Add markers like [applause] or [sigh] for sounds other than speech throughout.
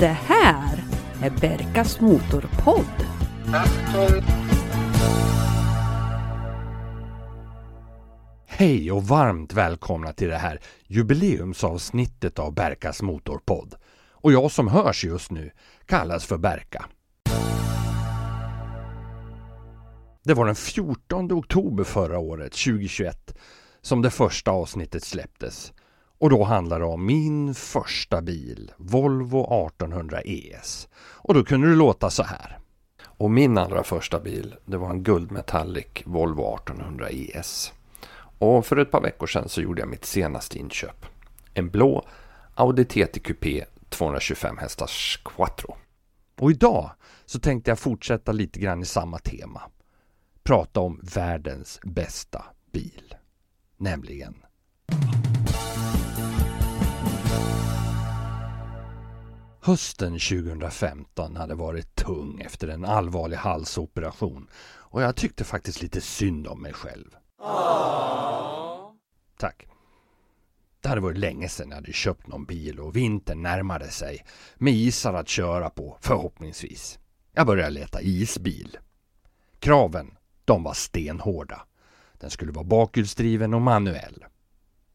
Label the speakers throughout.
Speaker 1: Det här är Berkas Motorpodd.
Speaker 2: Hej och varmt välkomna till det här jubileumsavsnittet av Berkas Motorpodd. Och jag som hörs just nu kallas för Berka. Det var den 14 oktober förra året, 2021, som det första avsnittet släpptes. Och då handlar det om min första bil, Volvo 1800 ES. Och då kunde det låta så här. Och min allra första bil, det var en guldmetallic Volvo 1800 ES. Och för ett par veckor sedan så gjorde jag mitt senaste inköp. En blå Audi TT Coupé 225 hästars Quattro. Och idag så tänkte jag fortsätta lite grann i samma tema. Prata om världens bästa bil. Nämligen Hösten 2015 hade varit tung efter en allvarlig halsoperation och jag tyckte faktiskt lite synd om mig själv. Tack. Det hade varit länge sedan jag hade köpt någon bil och vintern närmade sig med isar att köra på, förhoppningsvis. Jag började leta isbil. Kraven, de var stenhårda. Den skulle vara bakhjulsdriven och manuell.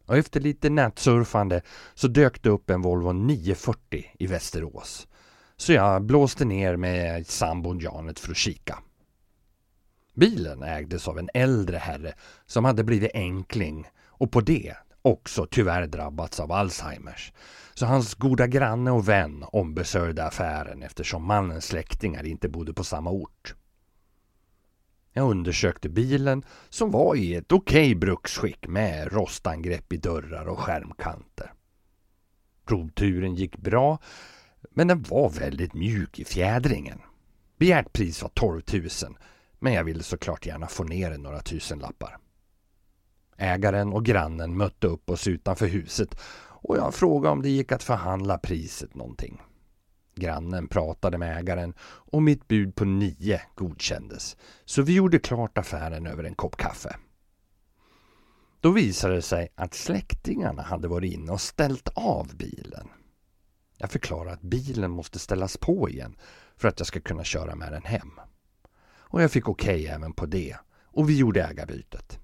Speaker 2: Och efter lite nätsurfande så dök det upp en Volvo 940 i Västerås. Så jag blåste ner med sambon Janet för att kika. Bilen ägdes av en äldre herre som hade blivit enkling och på det också tyvärr drabbats av Alzheimers. Så hans goda granne och vän ombesörjde affären eftersom mannens släktingar inte bodde på samma ort. Jag undersökte bilen som var i ett okej okay bruksskick med rostangrepp i dörrar och skärmkanter. Provturen gick bra men den var väldigt mjuk i fjädringen. Begärt pris var 12 000 men jag ville såklart gärna få ner några tusenlappar. Ägaren och grannen mötte upp oss utanför huset och jag frågade om det gick att förhandla priset någonting. Grannen pratade med ägaren och mitt bud på nio godkändes. Så vi gjorde klart affären över en kopp kaffe. Då visade det sig att släktingarna hade varit inne och ställt av bilen. Jag förklarade att bilen måste ställas på igen för att jag ska kunna köra med den hem. Och jag fick okej okay även på det och vi gjorde ägarbytet.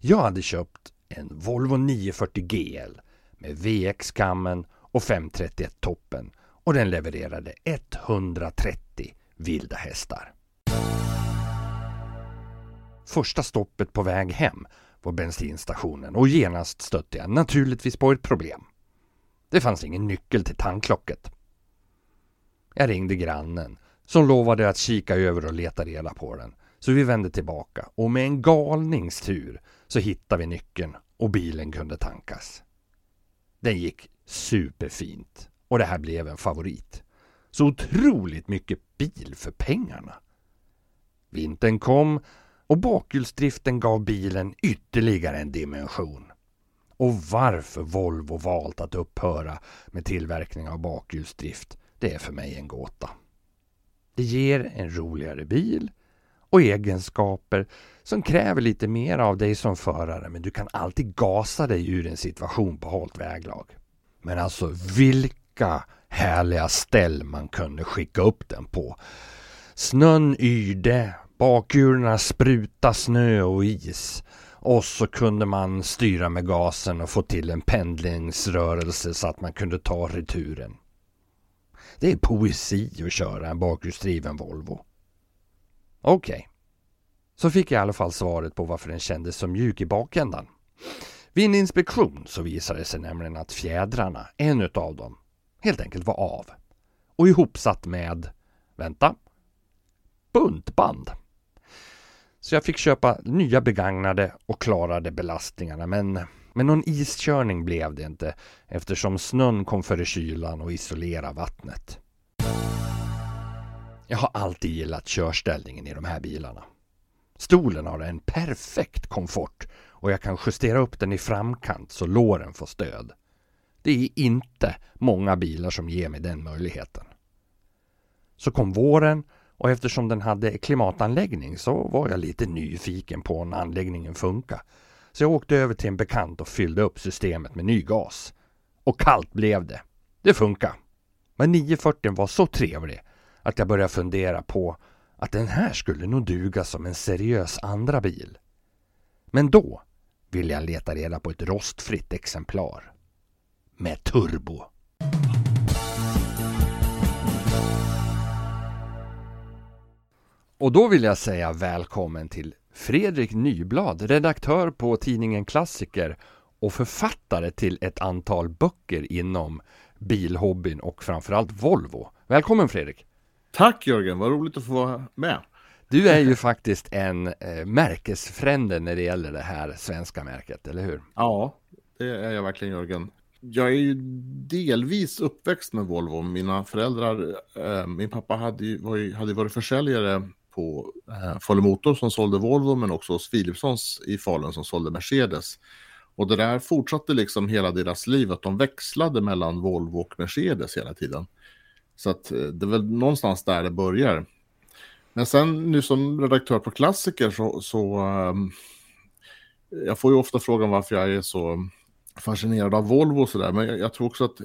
Speaker 2: Jag hade köpt en Volvo 940 GL med VX-kammen och 531 toppen och den levererade 130 vilda hästar. Första stoppet på väg hem var bensinstationen och genast stötte jag naturligtvis på ett problem. Det fanns ingen nyckel till tanklocket. Jag ringde grannen som lovade att kika över och leta reda på den. Så vi vände tillbaka och med en galningstur så hittade vi nyckeln och bilen kunde tankas. Den gick superfint och det här blev en favorit. Så otroligt mycket bil för pengarna. Vintern kom och bakhjulsdriften gav bilen ytterligare en dimension. Och varför Volvo valt att upphöra med tillverkning av bakhjulsdrift, det är för mig en gåta. Det ger en roligare bil och egenskaper som kräver lite mer av dig som förare men du kan alltid gasa dig ur en situation på halt väglag. Men alltså vilken vilka härliga ställ man kunde skicka upp den på. Snön yrde, bakhjulen spruta snö och is och så kunde man styra med gasen och få till en pendlingsrörelse så att man kunde ta returen. Det är poesi att köra en bakhjulsdriven Volvo. Okej. Okay. Så fick jag i alla fall svaret på varför den kändes så mjuk i bakändan. Vid en inspektion så visade det sig nämligen att fjädrarna, en utav dem, helt enkelt var av. Och ihopsatt med, vänta, buntband. Så jag fick köpa nya begagnade och klarade belastningarna men, men någon iskörning blev det inte eftersom snön kom före kylan och isolerade vattnet. Jag har alltid gillat körställningen i de här bilarna. Stolen har en perfekt komfort och jag kan justera upp den i framkant så låren får stöd. Det är inte många bilar som ger mig den möjligheten. Så kom våren och eftersom den hade klimatanläggning så var jag lite nyfiken på om anläggningen funkar. Så jag åkte över till en bekant och fyllde upp systemet med ny gas. Och kallt blev det. Det funkar. Men 940 var så trevlig att jag började fundera på att den här skulle nog duga som en seriös andra bil. Men då ville jag leta reda på ett rostfritt exemplar. Med turbo. Och då vill jag säga välkommen till Fredrik Nyblad, redaktör på tidningen Klassiker och författare till ett antal böcker inom bilhobbyn och framförallt Volvo. Välkommen Fredrik!
Speaker 3: Tack Jörgen, vad roligt att få vara med!
Speaker 2: Du är ju [laughs] faktiskt en eh, märkesfrände när det gäller det här svenska märket, eller hur?
Speaker 3: Ja, det är jag verkligen Jörgen. Jag är ju delvis uppväxt med Volvo. Mina föräldrar, eh, min pappa hade, ju, var ju, hade varit försäljare på eh, Falu Motor som sålde Volvo men också hos Philipssons i Falun som sålde Mercedes. Och det där fortsatte liksom hela deras liv, att de växlade mellan Volvo och Mercedes hela tiden. Så att eh, det är väl någonstans där det börjar. Men sen nu som redaktör på Klassiker så, så um, jag får ju ofta frågan varför jag är så fascinerad av Volvo och sådär. Men jag, jag, tror också att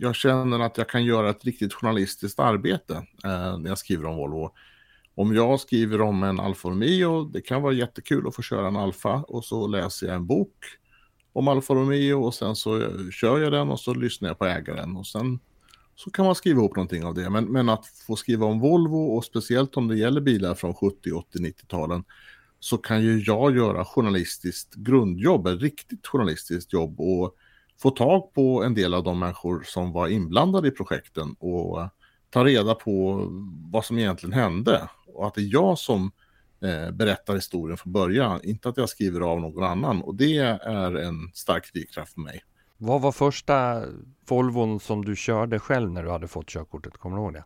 Speaker 3: jag känner att jag kan göra ett riktigt journalistiskt arbete eh, när jag skriver om Volvo. Om jag skriver om en Alfa Romeo, det kan vara jättekul att få köra en Alfa och så läser jag en bok om Alfa Romeo och sen så kör jag den och så lyssnar jag på ägaren och sen så kan man skriva ihop någonting av det. Men, men att få skriva om Volvo och speciellt om det gäller bilar från 70, 80, 90-talen så kan ju jag göra journalistiskt grundjobb, ett riktigt journalistiskt jobb och få tag på en del av de människor som var inblandade i projekten och ta reda på vad som egentligen hände och att det är jag som eh, berättar historien från början, inte att jag skriver av någon annan och det är en stark drivkraft för mig.
Speaker 2: Vad var första Volvon som du körde själv när du hade fått körkortet? Kommer du ihåg det?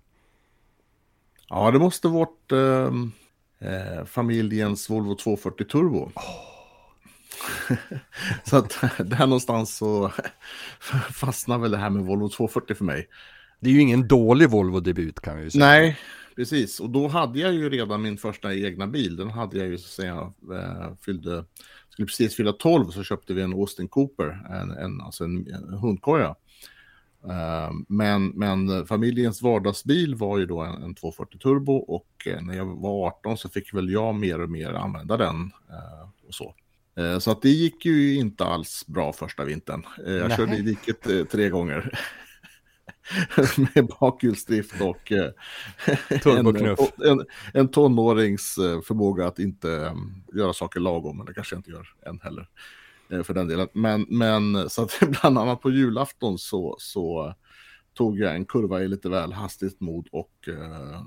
Speaker 3: Ja, det måste varit ehm, eh, familjens Volvo 240 Turbo. Oh. [laughs] så att där någonstans så [laughs] fastnar väl det här med Volvo 240 för mig.
Speaker 2: Det är ju ingen dålig Volvo-debut kan vi ju säga.
Speaker 3: Nej, precis. Och då hade jag ju redan min första egna bil. Den hade jag ju så att säga eh, fyllde skulle precis fylla 12 så köpte vi en Austin Cooper, en, en, alltså en, en hundkoja. Uh, men, men familjens vardagsbil var ju då en, en 240 turbo och uh, när jag var 18 så fick väl jag mer och mer använda den uh, och så. Så att det gick ju inte alls bra första vintern. Jag Nej. körde i diket tre gånger. [laughs] med bakhjulsdrift och eh, en, en, en tonårings eh, förmåga att inte göra saker lagom, men det kanske jag inte gör än heller eh, Eh, för den delen. Men, men så att [laughs] bland annat på julafton så, så tog jag en kurva i lite väl hastigt mod och eh,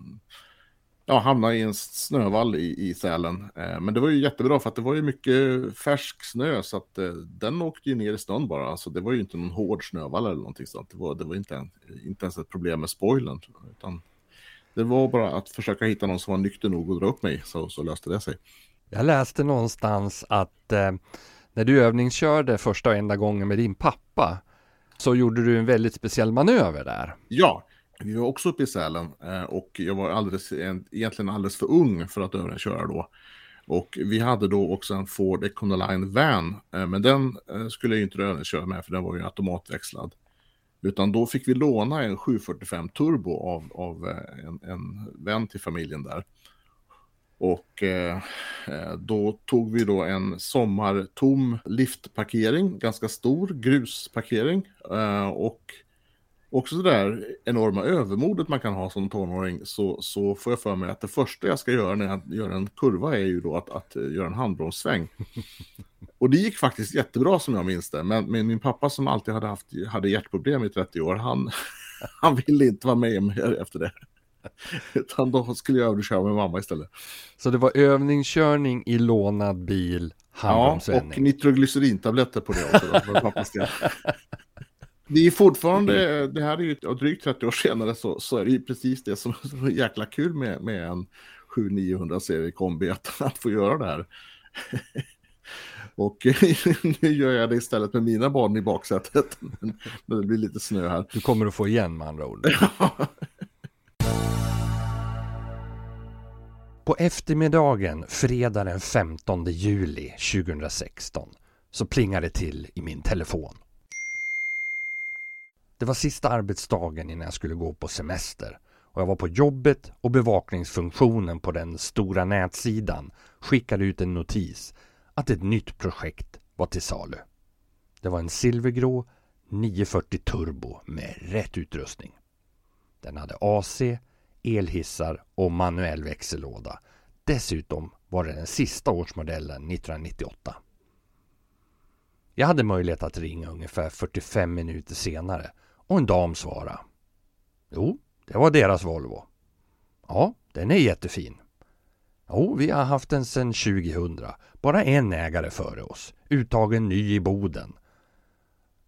Speaker 3: ja, hamnade i en snövall i, i Sälen. Eh, men det var ju jättebra för att det var ju mycket färsk snö så att eh, den åkte ju ner i snön bara. Alltså det var ju inte någon hård snövall eller någonting sånt. Det var, det var inte, en, inte ens ett problem med spoilern. Utan det var bara att försöka hitta någon som var nykter nog att dra upp mig så, så löste det sig.
Speaker 2: Jag läste någonstans att eh, när du övningskörde första och enda gången med din pappa så gjorde du en väldigt speciell manöver där.
Speaker 3: Ja, vi var också uppe i Sälen eh, och jag var alldeles, egentligen alldeles för ung för att övningsköra då. Och vi hade då också en Ford Econoline Van, eh, men den eh, skulle jag inte övningsköra med för den var ju automatväxlad. Utan då fick vi låna en 745 Turbo av, av en, en vän till familjen där. Och eh, då tog vi då en sommartom liftparkering, ganska stor grusparkering. Eh, och också det där enorma övermodet man kan ha som tonåring så, så får jag för mig att det första jag ska göra när jag gör en kurva är ju då att, att göra en handbromssväng. [laughs] Och det gick faktiskt jättebra som jag minns det. Men, men min pappa som alltid hade haft hade hjärtproblem i 30 år, han, [laughs] han ville inte vara med mer efter det. [laughs] Utan då skulle jag övningsköra med mamma istället.
Speaker 2: Så det var övningskörning i lånad bil, handbromsvändning?
Speaker 3: Ja, och nitroglycerintabletter på det också. Då, för pappas del. [laughs] Det är fortfarande, det här är ju drygt 30 år senare så, så är det ju precis det som är jäkla kul med, med en 7900 serie kombi att, [laughs] att få göra det här. Och nu gör jag det istället med mina barn i baksätet. Men det blir lite snö här.
Speaker 2: Du kommer att få igen med andra ord. På eftermiddagen fredag den 15 juli 2016 så plingade det till i min telefon. Det var sista arbetsdagen innan jag skulle gå på semester och jag var på jobbet och bevakningsfunktionen på den stora nätsidan skickade ut en notis att ett nytt projekt var till salu. Det var en silvergrå 940 turbo med rätt utrustning. Den hade AC, elhissar och manuell växellåda. Dessutom var det den sista årsmodellen 1998. Jag hade möjlighet att ringa ungefär 45 minuter senare och en dam svarade. Jo, det var deras Volvo. Ja, den är jättefin. Jo, vi har haft den sedan 2000. Bara en ägare före oss. Uttagen ny i Boden.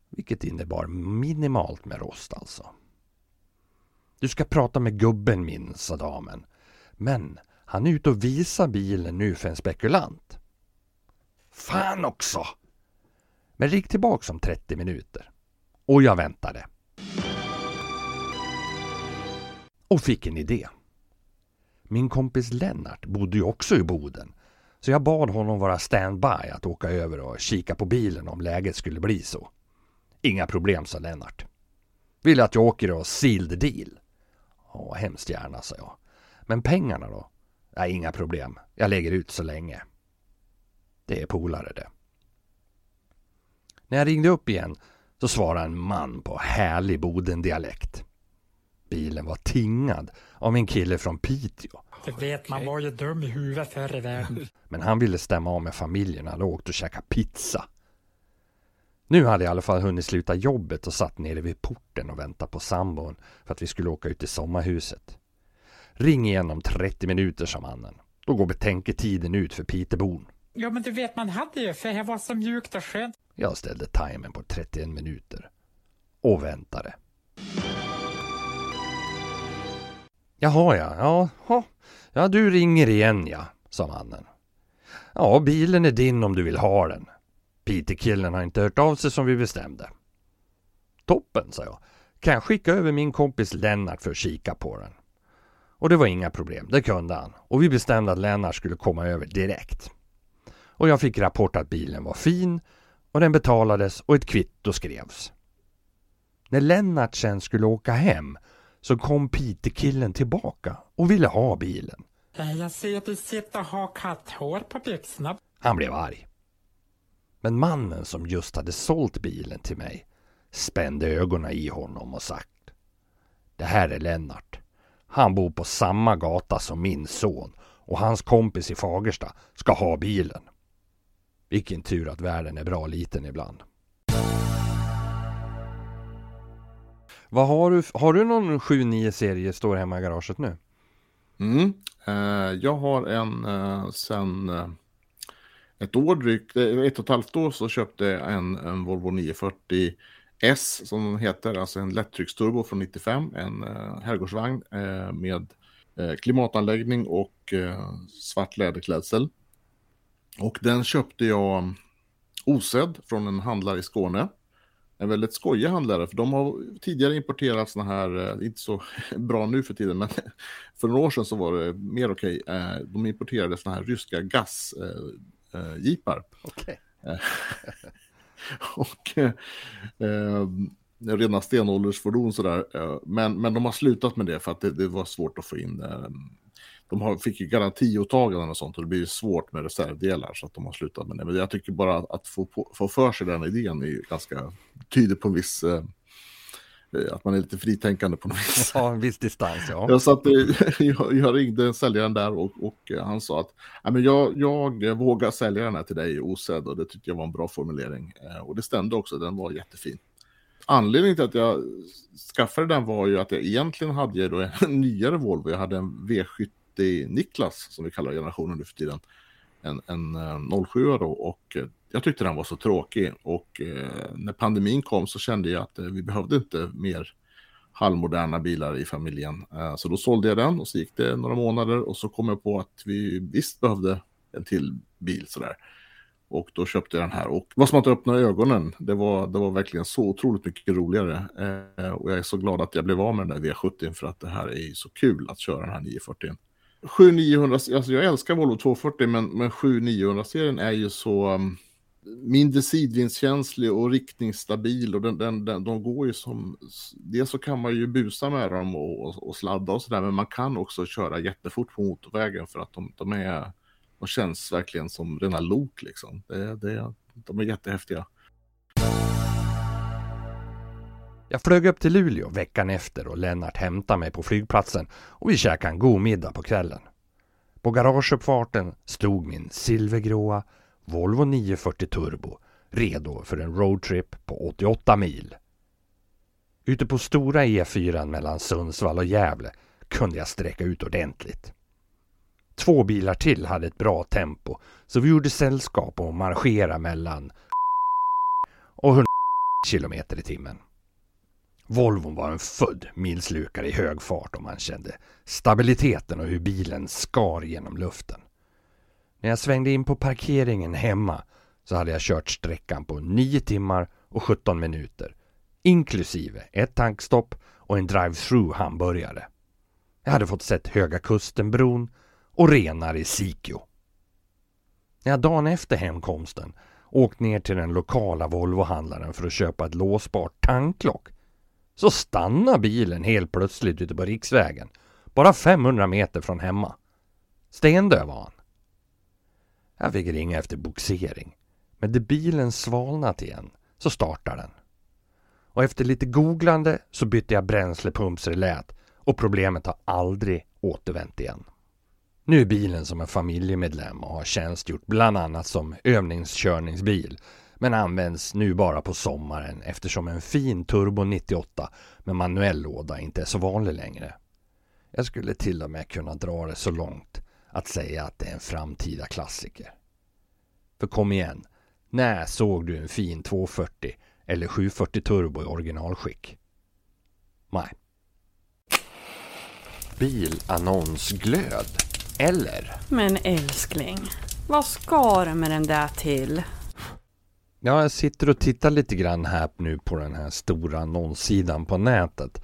Speaker 2: Vilket innebar minimalt med rost alltså. Du ska prata med gubben min, sa damen. Men han är ute och visar bilen nu för en spekulant. Fan också! Men ring tillbaks om 30 minuter. Och jag väntade. Och fick en idé. Min kompis Lennart bodde ju också i Boden. Så jag bad honom vara standby att åka över och kika på bilen om läget skulle bli så. Inga problem, sa Lennart. Vill att jag åker och seal the deal? Ja, hemskt gärna, sa jag. Men pengarna då? Nej, inga problem. Jag lägger ut så länge. Det är polare det. När jag ringde upp igen så svarade en man på härlig Bodendialekt. Bilen var tingad av en kille från Piteå.
Speaker 4: Du vet, man var ju dum i huvudet förr i världen.
Speaker 2: Men han ville stämma av med familjen och hade åkt och käkat pizza. Nu hade jag i alla fall hunnit sluta jobbet och satt nere vid porten och väntade på sambon för att vi skulle åka ut till sommarhuset. Ring igen om 30 minuter, sa mannen. Då går betänketiden ut för Pitebon.
Speaker 4: Ja, men du vet, man hade ju, för det var så mjukt och skönt.
Speaker 2: Jag ställde timern på 31 minuter. Och väntade. Jaha ja, ja, ja du ringer igen ja, sa mannen. Ja, bilen är din om du vill ha den. Peter-killen har inte hört av sig som vi bestämde. Toppen, sa jag. Kan jag skicka över min kompis Lennart för att kika på den? Och det var inga problem, det kunde han. Och vi bestämde att Lennart skulle komma över direkt. Och jag fick rapport att bilen var fin och den betalades och ett kvitto skrevs. När Lennart sen skulle åka hem så kom Peter-killen tillbaka och ville ha bilen.
Speaker 4: Jag ser att du sitter och har katthår på byxorna.
Speaker 2: Han blev arg. Men mannen som just hade sålt bilen till mig spände ögonen i honom och sagt Det här är Lennart. Han bor på samma gata som min son och hans kompis i Fagersta ska ha bilen. Vilken tur att världen är bra liten ibland. Vad har du? Har du någon 7-9 serie står hemma i garaget nu?
Speaker 3: Mm. Eh, jag har en eh, sen eh, ett år drygt, eh, ett och ett halvt år så köpte jag en, en Volvo 940 S som den heter, alltså en lättrycksturbo från 95, en eh, herrgårdsvagn eh, med eh, klimatanläggning och eh, svart läderklädsel. Och den köpte jag eh, osedd från en handlare i Skåne. En väldigt skojig handlare, för de har tidigare importerat sådana här, eh, inte så [laughs] bra nu för tiden, men [laughs] för några år sedan så var det mer okej. Okay. de importerade sådana här ryska GAS, gasjeepar.
Speaker 2: Okay. [laughs]
Speaker 3: och eh, rena stenåldersfordon sådär. Men, men de har slutat med det för att det, det var svårt att få in eh, de har, fick ju garantiåtaganden och sånt och det blir svårt med reservdelar så att de har slutat med det. Men jag tycker bara att få, på, få för sig den idén är ganska tydligt på en viss eh, att man är lite fritänkande på något vis. [laughs]
Speaker 2: Ja, en viss distans, ja.
Speaker 3: Jag, satt, [laughs] jag, jag ringde säljaren där och, och han sa att men jag, jag vågar sälja den här till dig osedd och det tyckte jag var en bra formulering. Eh, och det stämde också, den var jättefin. Anledningen till att jag skaffade den var ju att jag egentligen hade då en [laughs] nyare Volvo. Jag hade en V70 Niklas, som vi kallar generationen nu för tiden, en, en 07 då och eh, jag tyckte den var så tråkig och eh, när pandemin kom så kände jag att eh, vi behövde inte mer halvmoderna bilar i familjen. Eh, så då sålde jag den och så gick det några månader och så kom jag på att vi visst behövde en till bil sådär. Och då köpte jag den här och vad som att öppna ögonen. Det var, det var verkligen så otroligt mycket roligare. Eh, och jag är så glad att jag blev av med den där V70 för att det här är så kul att köra den här 940. 7900, alltså jag älskar Volvo 240 men, men 7900-serien är ju så, um, mindre sidvindskänslig och riktningsstabil och den, den, den, de går ju som, dels så kan man ju busa med dem och, och, och sladda och sådär men man kan också köra jättefort på motorvägen för att de, de är, de känns verkligen som rena lok liksom. Det, det, de är jättehäftiga.
Speaker 2: Jag flög upp till Luleå veckan efter och Lennart hämtade mig på flygplatsen och vi käkade en god middag på kvällen. På garageuppfarten stod min silvergråa Volvo 940 Turbo redo för en roadtrip på 88 mil. Ute på stora E4 mellan Sundsvall och Gävle kunde jag sträcka ut ordentligt. Två bilar till hade ett bra tempo så vi gjorde sällskap och marscherade mellan och 100 kilometer i timmen. Volvon var en född milslukare i hög fart och man kände stabiliteten och hur bilen skar genom luften. När jag svängde in på parkeringen hemma så hade jag kört sträckan på 9 timmar och 17 minuter. Inklusive ett tankstopp och en drive-through hamburgare. Jag hade fått sett Höga Kustenbron och renar i Sikio. När jag dagen efter hemkomsten åkt ner till den lokala Volvohandlaren för att köpa ett låsbart tanklock så stannar bilen helt plötsligt ute på riksvägen. Bara 500 meter från hemma. Stendöd var han. Jag fick ringa efter boxering. Men när bilen svalnat igen så startar den. Och efter lite googlande så bytte jag bränslepumpsrelät och problemet har aldrig återvänt igen. Nu är bilen som en familjemedlem och har tjänstgjort bland annat som övningskörningsbil men används nu bara på sommaren eftersom en fin Turbo 98 med manuell låda inte är så vanlig längre. Jag skulle till och med kunna dra det så långt att säga att det är en framtida klassiker. För kom igen, när såg du en fin 240 eller 740 turbo i originalskick? Nej. Bilannonsglöd, eller?
Speaker 1: Men älskling, vad ska du med den där till?
Speaker 2: Ja, jag sitter och tittar lite grann här nu på den här stora annonssidan på nätet.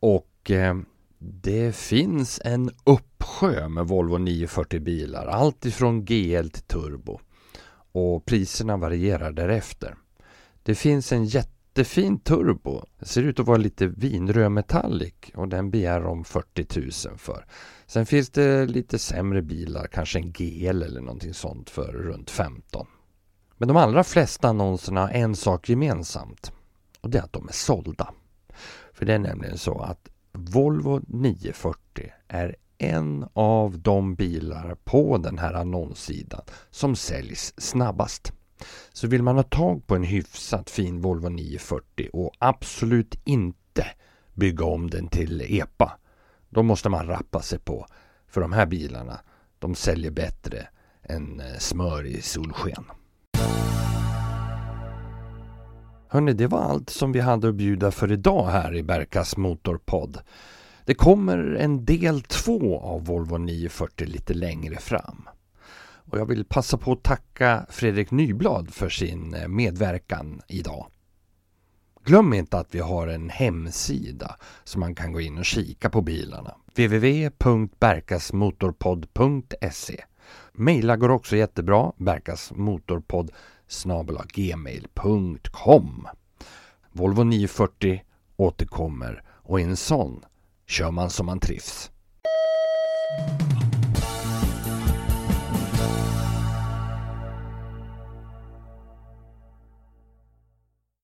Speaker 2: Och eh, det finns en uppsjö med Volvo 940 bilar. Allt ifrån GL till Turbo. Och priserna varierar därefter. Det finns en jättefin Turbo. Det ser ut att vara lite vinröd metallic och den begär de 40 000 för. Sen finns det lite sämre bilar, kanske en GL eller någonting sånt för runt 15. Men de allra flesta annonserna har en sak gemensamt och det är att de är sålda. För det är nämligen så att Volvo 940 är en av de bilar på den här annonssidan som säljs snabbast. Så vill man ha tag på en hyfsat fin Volvo 940 och absolut inte bygga om den till EPA, då måste man rappa sig på. För de här bilarna, de säljer bättre än eh, smör i solsken. Hörni, det var allt som vi hade att bjuda för idag här i Berkas Motorpodd. Det kommer en del två av Volvo 940 lite längre fram. Och jag vill passa på att tacka Fredrik Nyblad för sin eh, medverkan idag. Glöm inte att vi har en hemsida som man kan gå in och kika på bilarna. www.berkasmotorpodd.se Maila går också jättebra, berkasmotorpodd gmail.com Volvo 940 återkommer och i en sån kör man som man trivs.